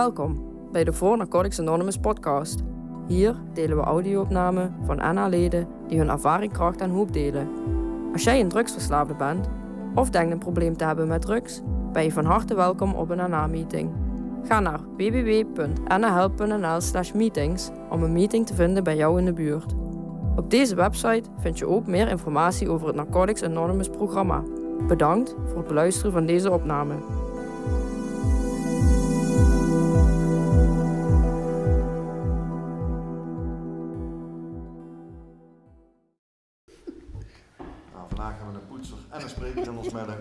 Welkom bij de For Narcotics Anonymous podcast. Hier delen we audio-opnamen van NA-leden die hun ervaring, kracht en hoop delen. Als jij een drugsverslaafde bent of denkt een probleem te hebben met drugs, ben je van harte welkom op een NA-meeting. Ga naar www.nahelp.nl slash meetings om een meeting te vinden bij jou in de buurt. Op deze website vind je ook meer informatie over het Narcotics Anonymous programma. Bedankt voor het beluisteren van deze opname. Poetser en een spreker in ons midden.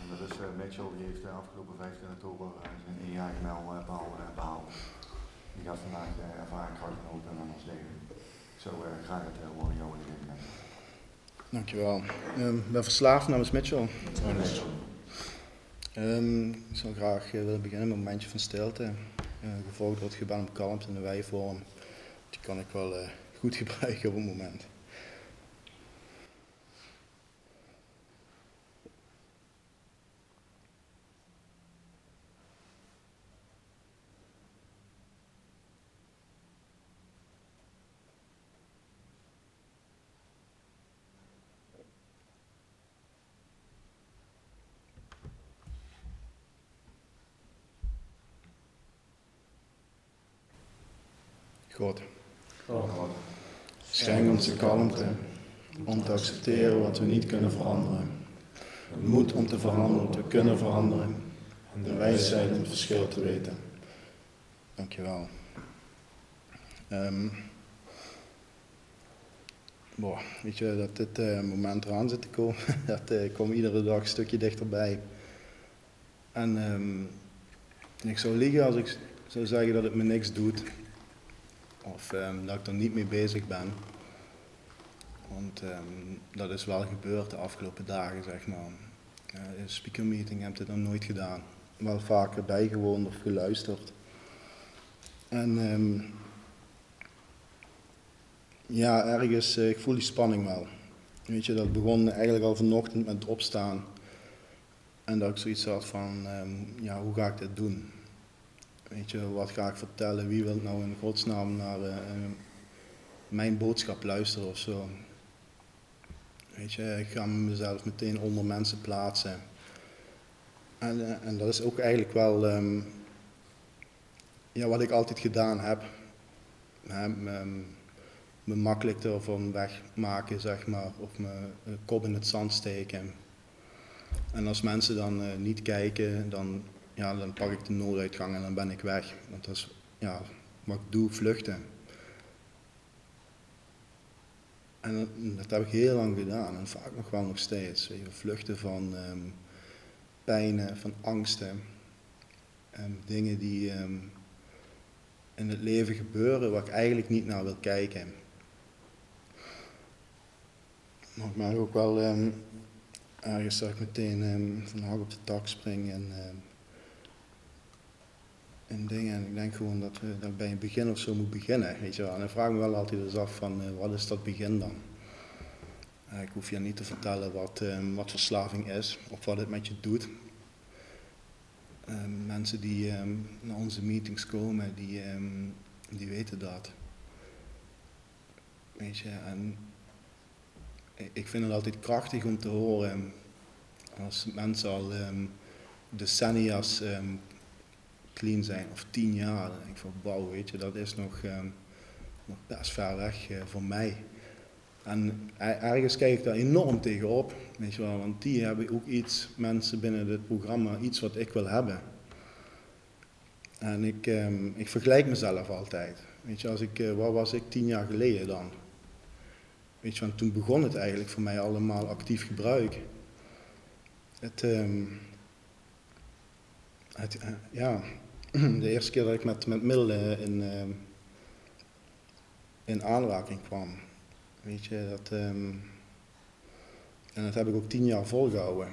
En dat is uh, Mitchell, die heeft uh, afgelopen 15 oktober uh, zijn mijlpaal behaald. Die gaat vandaag de ervaring krachtgenoten aan ons delen. Ik zou graag het woord jou willen geven. Dankjewel. Um, ik ben verslaafd namens Mitchell. Um, ik zou graag willen beginnen met een momentje van stilte. gevolgd door het gebed om kalmte in de wijvorm. Die kan ik wel goed gebruiken op het moment. God. God. Schenk ons de kalmte om te accepteren wat we niet kunnen veranderen. De moed om te veranderen, te kunnen veranderen. En de wijsheid om het verschil te weten. Dankjewel. Um, boah, weet je, dat dit uh, moment eraan zit te komen, dat uh, komt iedere dag een stukje dichterbij. En um, ik zou liegen als ik zou zeggen dat het me niks doet. Of um, dat ik er niet mee bezig ben. Want um, dat is wel gebeurd de afgelopen dagen, zeg maar. Uh, in een speaker meeting heb ik dat nooit gedaan. Wel vaker bijgewoond of geluisterd. En um, ja, ergens, uh, ik voel die spanning wel. Weet je, dat begon eigenlijk al vanochtend met opstaan. En dat ik zoiets had van, ja, hoe ga ik dit doen? Weet je, wat ga ik vertellen? Wie wil nou in godsnaam naar uh, mijn boodschap luisteren of zo? Weet je, ik ga mezelf meteen onder mensen plaatsen. En, uh, en dat is ook eigenlijk wel um, ja, wat ik altijd gedaan heb. Hè, me, me makkelijk ervan wegmaken, zeg maar, of mijn kop in het zand steken. En als mensen dan niet kijken, dan ja, dan pak ik de nooduitgang en dan ben ik weg. Want dat is ja, wat ik doe, vluchten. En dat, heb ik heel lang gedaan en vaak nog wel nog steeds. Je, vluchten van um, pijnen, van angsten. Um, dingen die um, in het leven gebeuren waar ik eigenlijk niet naar wil kijken. Maar ik merk ook wel ergens dat ik meteen van hak op de tak spring en en ik denk gewoon dat we dat bij een begin of zo moet beginnen. Weet je wel. En dan vraag me wel altijd eens af van uh, wat is dat begin dan? Uh, ik hoef je niet te vertellen wat, uh, wat verslaving is of wat het met je doet. mensen die um, naar onze meetings komen, die, die weten dat. Weet je, en ik vind het altijd krachtig om te horen als mensen al decennia's clean zijn of tien jaar. Dan denk ik van wauw, weet je, dat is nog, um, nog best ver weg uh, voor mij. En ergens kijk ik daar enorm tegenop, weet je wel, want die hebben ook iets, mensen binnen dit programma, iets wat ik wil hebben. En ik, um, ik vergelijk mezelf altijd. Weet je, als ik, uh, waar was ik tien jaar geleden dan? Weet je, want toen begon het eigenlijk voor mij allemaal actief gebruik. Het, um, het, uh, ja, de eerste keer dat ik met, met middelen in, uh, in aanraking kwam. Weet je, dat, um, en dat heb ik ook tien jaar volgehouden.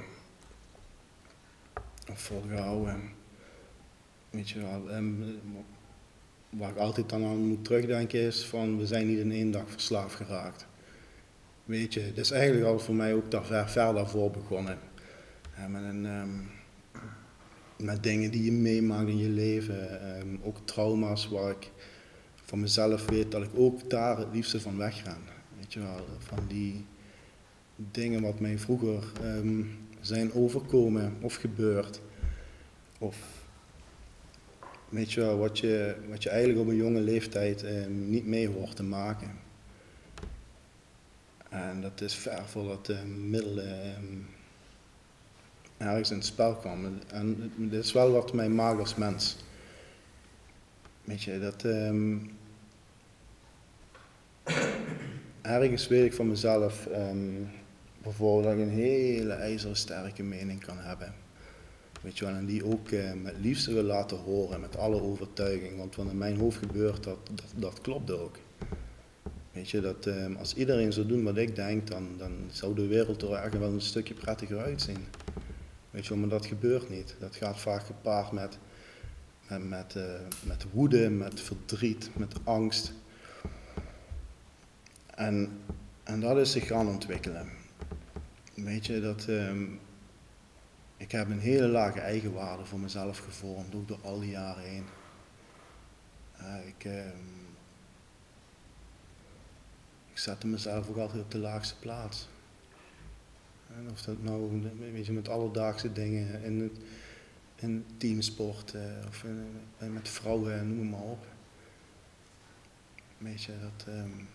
Of volgehouden. Weet je wel, um, waar ik altijd dan aan moet terugdenken is van we zijn niet in één dag verslaafd geraakt. Weet je, het is eigenlijk al voor mij ook daar ver, ver daarvoor begonnen. Ja, met een, um, met dingen die je meemaakt in je leven. Ehm, ook trauma's waar ik van mezelf weet dat ik ook daar het liefste van wegren. Weet je wel, van die dingen wat mij vroeger ehm, zijn overkomen of gebeurd. Of weet je wel, wat je, wat je eigenlijk op een jonge leeftijd ehm, niet mee hoort te maken. En dat is ver voordat de middelen ergens in het spel kwam. En dit is wel wat mij maakt als mens. Weet je, dat... Um, ergens weet ik van mezelf um, bijvoorbeeld dat ik een hele ijzeren sterke mening kan hebben. Weet je wel, en die ook uh, met liefde wil laten horen, met alle overtuiging. Want wat in mijn hoofd gebeurt, dat, dat, dat klopt ook. Weet je, dat um, als iedereen zou doen wat ik denk, dan, dan zou de wereld er eigenlijk wel een stukje prettiger uitzien. Weet maar dat gebeurt niet. Dat gaat vaak gepaard met, met, met, uh, met woede, met verdriet, met angst. En, en dat is zich gaan ontwikkelen. Weet je, dat, um, ik heb een hele lage eigenwaarde voor mezelf gevormd, ook door al die jaren heen. Uh, ik, um, ik zette mezelf ook altijd op de laagste plaats. En of dat nou met alledaagse dingen in, het, teamsport uh, of in, met vrouwen, noem maar op. Weet je, dat, um,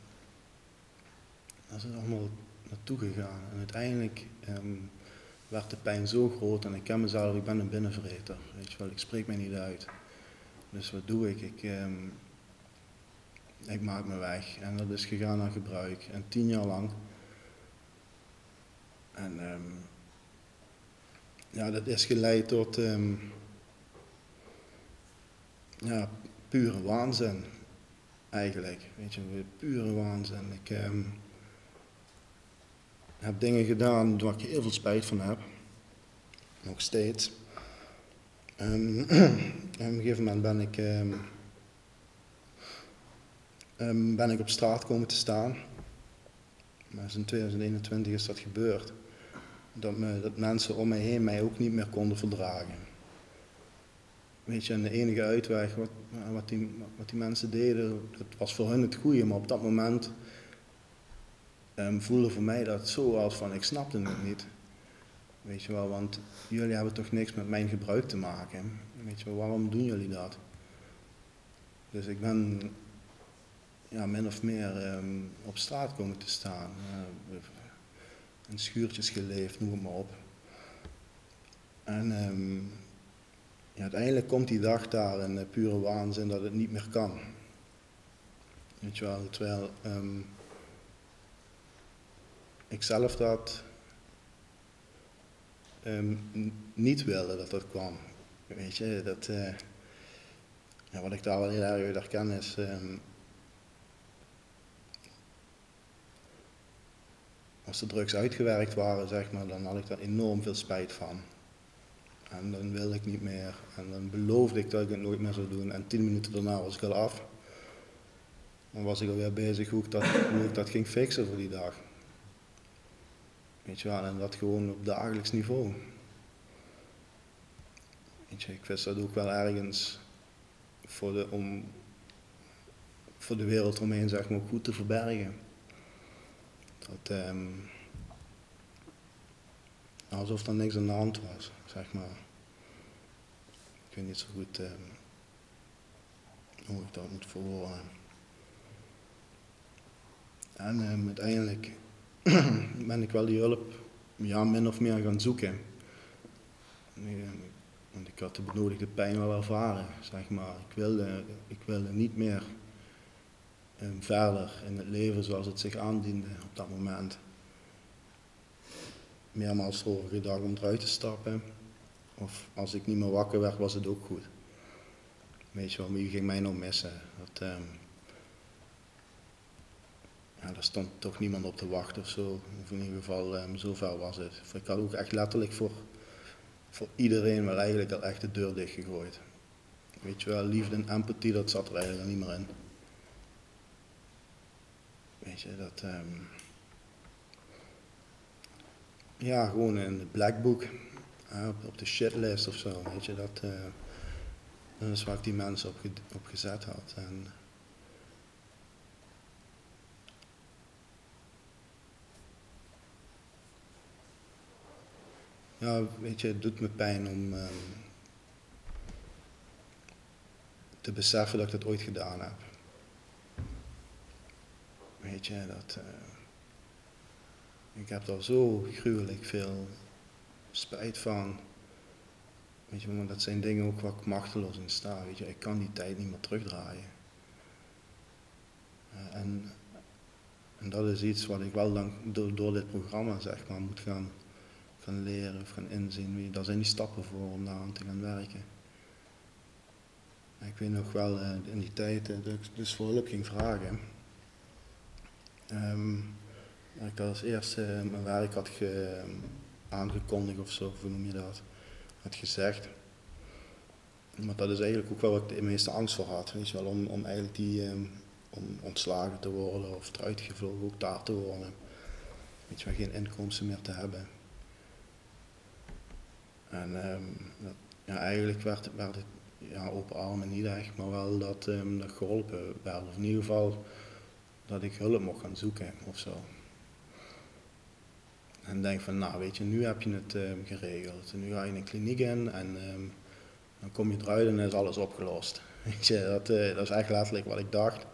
dat is allemaal naartoe gegaan. En uiteindelijk um, werd de pijn zo groot en ik ken mezelf, ik ben een binnenvreter. Weet je wel, ik spreek mij niet uit. Dus wat doe ik? Ik, um, ik maak me weg. En dat is gegaan naar gebruik. En tien jaar lang en um, ja, dat is geleid tot um, ja, pure waanzin. Eigenlijk, weet je, pure waanzin. Ik um, heb dingen gedaan waar ik heel veel spijt van heb. Nog steeds. En op een gegeven moment ben ik, ben ik op straat komen te staan. Maar in 2021 is dat gebeurd dat, me, mensen om mij heen mij ook niet meer konden verdragen. Weet je, en de enige uitweg wat, wat, die, wat die mensen deden, dat was voor hen het goede, maar op dat moment um, voelde voor mij dat zo als van ik snapte het niet. Weet je wel, want jullie hebben toch niks met mijn gebruik te maken. Weet je wel, waarom doen jullie dat? Dus ik ben ja, min of meer um, op straat komen te staan. Uh, in schuurtjes geleefd, noem maar op. En um, ja, uiteindelijk komt die dag daar in de pure waanzin dat het niet meer kan. Weet je wel, terwijl um, ik zelf dat um, niet wilde dat dat kwam. Weet je, dat, uh, ja, wat ik daar wel heel erg uit herken is, als de drugs uitgewerkt waren, zeg maar, dan had ik daar enorm veel spijt van. En dan wilde ik niet meer. En dan beloofde ik dat ik het nooit meer zou doen. En tien minuten daarna was ik al af. Dan was ik alweer bezig hoe ik dat, dat ging fixen voor die dag. Weet je wel, en dat gewoon op dagelijks niveau. Weet je, ik wist dat ook wel ergens voor de, om, voor de wereld omheen zeg maar, goed te verbergen. Dat, um, alsof er niks aan de hand was, zeg maar. Ik weet niet zo goed um, hoe ik dat moet verwoorden. En um, uiteindelijk ben ik wel die hulp ja, min of meer gaan zoeken. Want ik had de benodigde pijn wel ervaren, zeg maar. Ik wilde, ik wilde niet meer verder in het leven zoals het zich aandiende op dat moment. Meermaals erover gedacht om eruit te stappen. Of als ik niet meer wakker werd, was het ook goed. Weet je wel, wie ging mij nou missen? Dat, um, ja, daar stond toch niemand op te wachten of zo. In ieder geval, um, zo was het. Ik had ook echt letterlijk voor, voor iedereen wel eigenlijk al echt de deur dichtgegooid. Weet je wel, liefde en empathie, dat zat er eigenlijk niet meer in. Weet je, dat. Um, ja, gewoon in het blackbook. eh, op, de shitlist of zo, weet je, dat, eh, dat is waar ik die mensen op, op gezet had. En, ja, weet je, het doet me pijn om ehm, te beseffen dat ik dat ooit gedaan heb. Weet je, dat. eh, ik heb daar zo gruwelijk veel spijt van. Weet je, maar dat zijn dingen ook waar ik machteloos in sta. Weet je, ik kan die tijd niet meer terugdraaien. Eh, en, en dat is iets wat ik wel dan door, dit programma zeg maar moet gaan, gaan leren of gaan inzien. Wie- Daar zijn die stappen voor om daar aan te gaan werken. Ik weet nog wel eh, in die tijd dat ik dus voor hulp ging vragen. Ehm, dat ik als eerste eh, mijn werk had ge, aangekondigd of zo, noem je dat? Had gezegd. Maar dat is eigenlijk ook wel wat ik de meeste angst voor had. Je wel, om, om eigenlijk die, ehm, om ontslagen te worden of eruit gevlogen, ook daar te worden. Weet je geen inkomsten meer te hebben. En ehm, ja, eigenlijk werd, werd het ja, open armen niet echt, maar wel dat, ehm, dat geholpen werd. Of in ieder geval dat ik hulp mocht gaan zoeken of zo. En denk van, nou weet je, nu heb je het ehm, geregeld. En nu ga je in een kliniek in en ehm, dan kom je eruit en is alles opgelost. Weet je, dat, eh, dat is echt letterlijk wat ik dacht.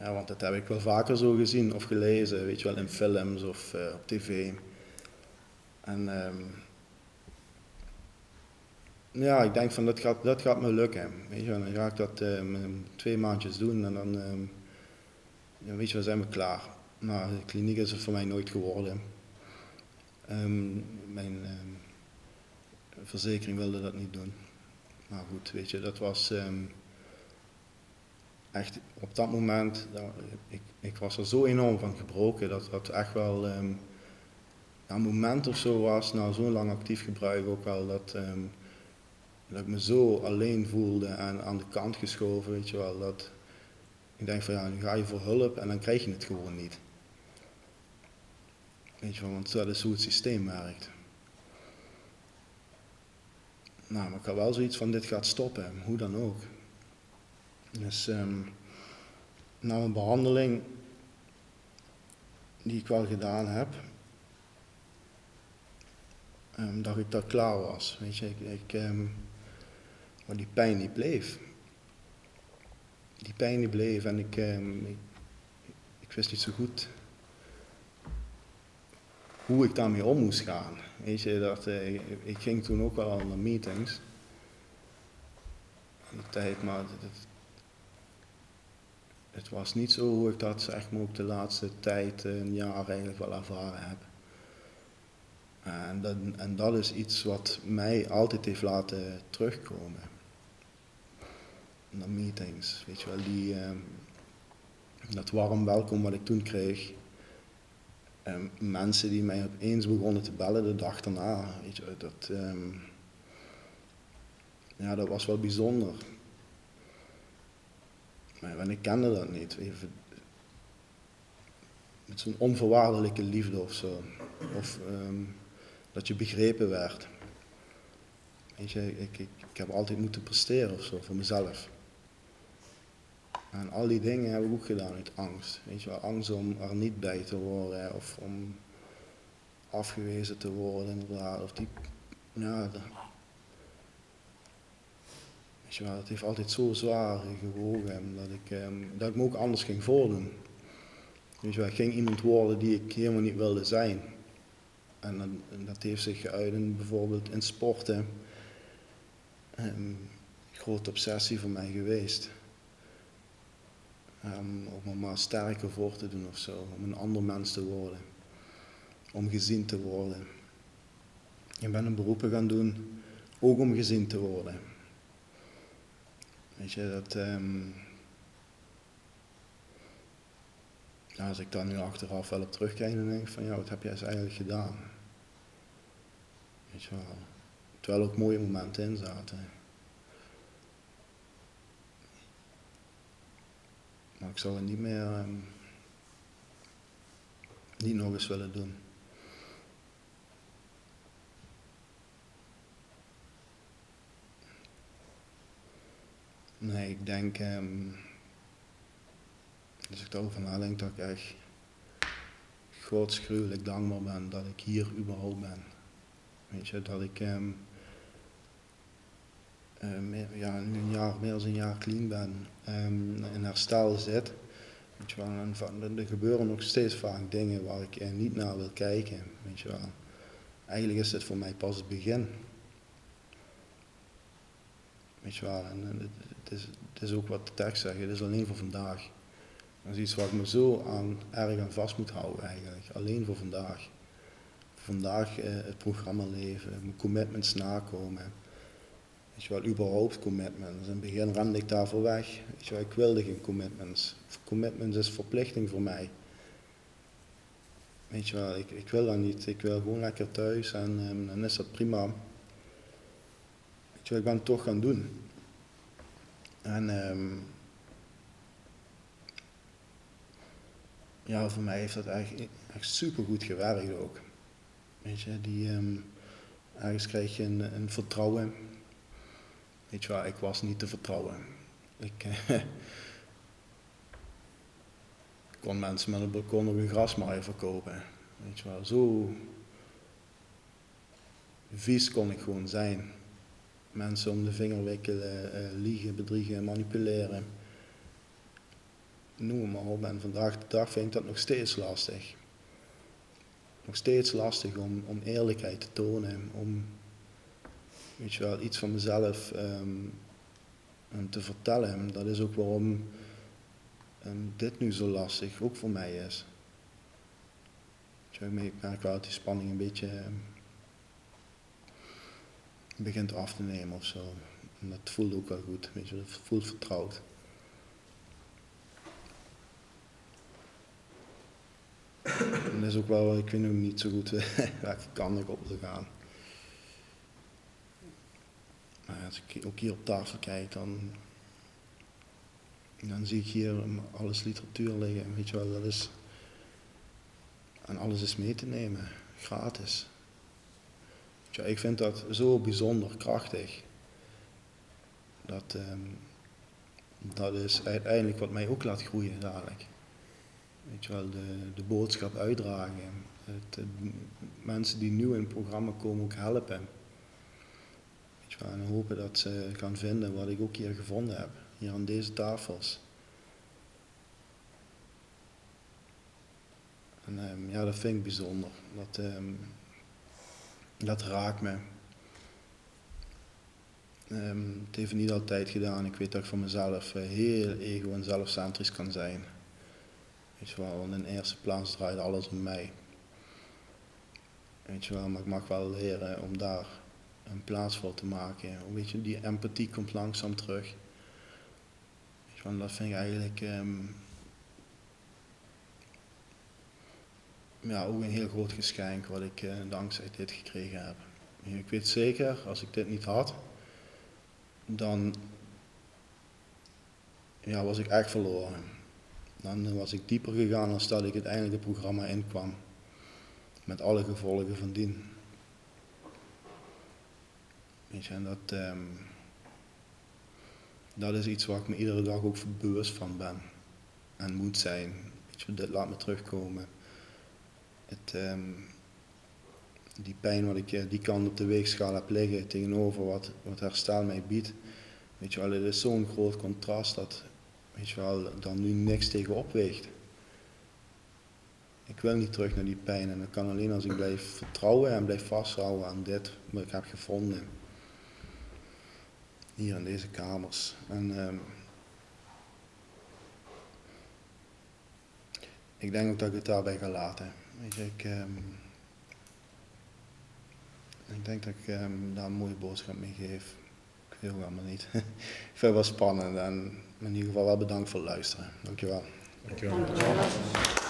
Ja, want dat heb ik wel vaker zo gezien of gelezen, weet je wel, in films of eh, op tv. En ehm, ja, ik denk van dat gaat, dat gaat me lukken. Weet je, dan ga ik dat in twee maandjes doen en dan, ja, weet je, dan zijn we klaar. Nou, de kliniek is het voor mij nooit geworden. Ehm, mijn ehm, verzekering wilde dat niet doen. Maar goed, weet je, dat was ehm, echt op dat moment, ik, ik was er zo enorm van gebroken dat dat echt wel ja, een moment of zo was, na zo'n lang actief gebruik ook wel, dat, dat ik me zo alleen voelde en aan de kant geschoven, weet je wel, dat ik denk van ja, nu ga je voor hulp en dan krijg je het gewoon niet. Weet je wel, want dat is hoe het systeem werkt. Nou, maar ik had wel zoiets van dit gaat stoppen, hoe dan ook. Dus ehm, na mijn behandeling, die ik wel gedaan heb, ehm, dacht ik dat ik klaar was. Weet je, ik, ik, ehm, maar die pijn die bleef. Die pijn die bleef en ik, ehm, ik, wist niet zo goed hoe ik daarmee om moest gaan. Weet je, dat, eh, ik ging toen ook wel al naar meetings. In die tijd, maar het, het, was niet zo hoe ik dat zeg ook de laatste tijd, eh, een jaar eigenlijk wel ervaren heb. En en dat is iets wat mij altijd heeft laten terugkomen. Naar meetings, weet je wel, die, ehm, dat warm welkom wat ik toen kreeg. En mensen die mij opeens begonnen te bellen de dag daarna, weet je, dat, ehm, ja, dat was wel bijzonder. Maar ik kende dat niet. Even, met zo'n onvoorwaardelijke liefde of zo. Of dat je begrepen werd. Weet je, ik, ik, ik heb altijd moeten presteren of zo voor mezelf. En al die dingen heb ik ook gedaan uit angst. Weet je wel, angst om er niet bij te horen of om afgewezen te worden inderdaad. Of die, ja, de, weet je wel, het heeft altijd zo zwaar gewogen dat ik, ehm, dat ik me ook anders ging voordoen. Weet je wel, ik ging iemand worden die ik helemaal niet wilde zijn. En, en dat heeft zich geuit in bijvoorbeeld in sporten. Een grote obsessie voor mij geweest. Ehm, om er maar sterker voor te doen of zo. Om een ander mens te worden. Om gezien te worden. Ik ben een beroepen gaan doen, ook om gezien te worden. Weet je, dat... ehm, als ik daar nu achteraf wel op terugkijk, dan denk ik van ja, wat heb jij eens eigenlijk gedaan? Weet je wel. Terwijl ook mooie momenten in zaten. Maar ik zal het niet meer, ehm, niet nog eens willen doen. Nee, ik denk, um, als ik daarover nadenk, dat ik echt godsgruwelijk dankbaar ben dat ik hier überhaupt ben. Weet je, dat ik... Um, meer, ja, een jaar, meer dan een jaar clean ben, ehm, in herstel zit. Weet je wel, en van, er gebeuren nog steeds vaak dingen waar ik eh, niet naar wil kijken. Weet je wel. Eigenlijk is dit voor mij pas het begin. Weet je wel, en, en het, het, is, het is ook wat de tekst zegt, het is alleen voor vandaag. Dat is iets waar ik me zo aan, erg aan vast moet houden eigenlijk, alleen voor vandaag. Vandaag eh, het programma leven, mijn commitments nakomen. Weet je überhaupt commitments. In het begin rende ik daarvoor weg. Weet ik wilde geen commitments. Commitments is verplichting voor mij. Weet je wel, ik, ik wil dat niet. Ik wil gewoon lekker thuis en um, dan is dat prima. Weet je ik ben het toch gaan doen. En um, ja, voor mij heeft dat echt, echt super goed gewerkt ook. Weet die, um, ergens krijg je een vertrouwen Weet je ik was niet te vertrouwen. Ik kon mensen met een balkon op een grasmaaier verkopen. Weet je wel, zo vies kon ik gewoon zijn. Mensen om de vinger wikkelen, uh, liegen, bedriegen, manipuleren. Noem maar op. En vandaag de dag vind ik dat nog steeds lastig. Nog steeds lastig om, om eerlijkheid te tonen, om weet je wel, iets van mezelf um, te vertellen. Dat is ook waarom um, dit nu zo lastig ook voor mij is. Weet je, ik merk wel dat die spanning een beetje begint af te nemen of zo. En dat voelt ook wel goed, weet je, dat voelt vertrouwd. Dat is ook wel, ik weet nog niet zo goed welke kant ik op wil gaan. Maar als ik ook hier op tafel kijk, dan, dan zie ik hier alles literatuur liggen. Weet je wel, dat is. En alles is mee te nemen, gratis. Je, ik vind dat zo bijzonder krachtig. Dat, um, dat is uiteindelijk wat mij ook laat groeien dadelijk. Weet je wel, de, de boodschap uitdragen. Het, mensen die nieuw in het programma komen ook helpen. En hopen dat ze gaan vinden wat ik ook hier gevonden heb, hier aan deze tafels. En um, ja, dat vind ik bijzonder. Dat, um, dat raakt me. Um, het heeft niet altijd gedaan. Ik weet dat ik van mezelf uh, heel ego en zelfcentrisch kan zijn. Weet je wel, in eerste plaats draait alles om mij. Weet je wel, maar ik mag wel leren om daar een plaats voor te maken. Weet je, die empathie komt langzaam terug. Dat vind ik eigenlijk um, ja, ook een heel groot geschenk wat ik uh, dankzij dit gekregen heb. Ik weet zeker, als ik dit niet had, dan ja, was ik echt verloren. Dan was ik dieper gegaan dan dat ik uiteindelijk het programma inkwam. Met alle gevolgen van dien. Dat, um, dat is iets waar ik me iedere dag ook bewust van ben. En moet zijn. Weet je, dit laat me terugkomen. Het, um, die pijn wat ik die kant op de weegschaal heb liggen tegenover wat, wat herstel mij biedt. Weet je wel, het is zo'n groot contrast dat weet je wel, dan nu niks tegenop weegt. Ik wil niet terug naar die pijn en dat kan alleen als ik blijf vertrouwen en blijf vasthouden aan dit wat ik heb gevonden hier in deze kamers. En um, ik denk ook dat ik het daarbij ga laten. Je, ik, denk dat ik um, daar een mooie boodschap mee geef. Ik weet het allemaal niet. ik vind het wel spannend en in ieder geval wel bedankt voor het luisteren. Dankjewel. Dankjewel. Dankjewel.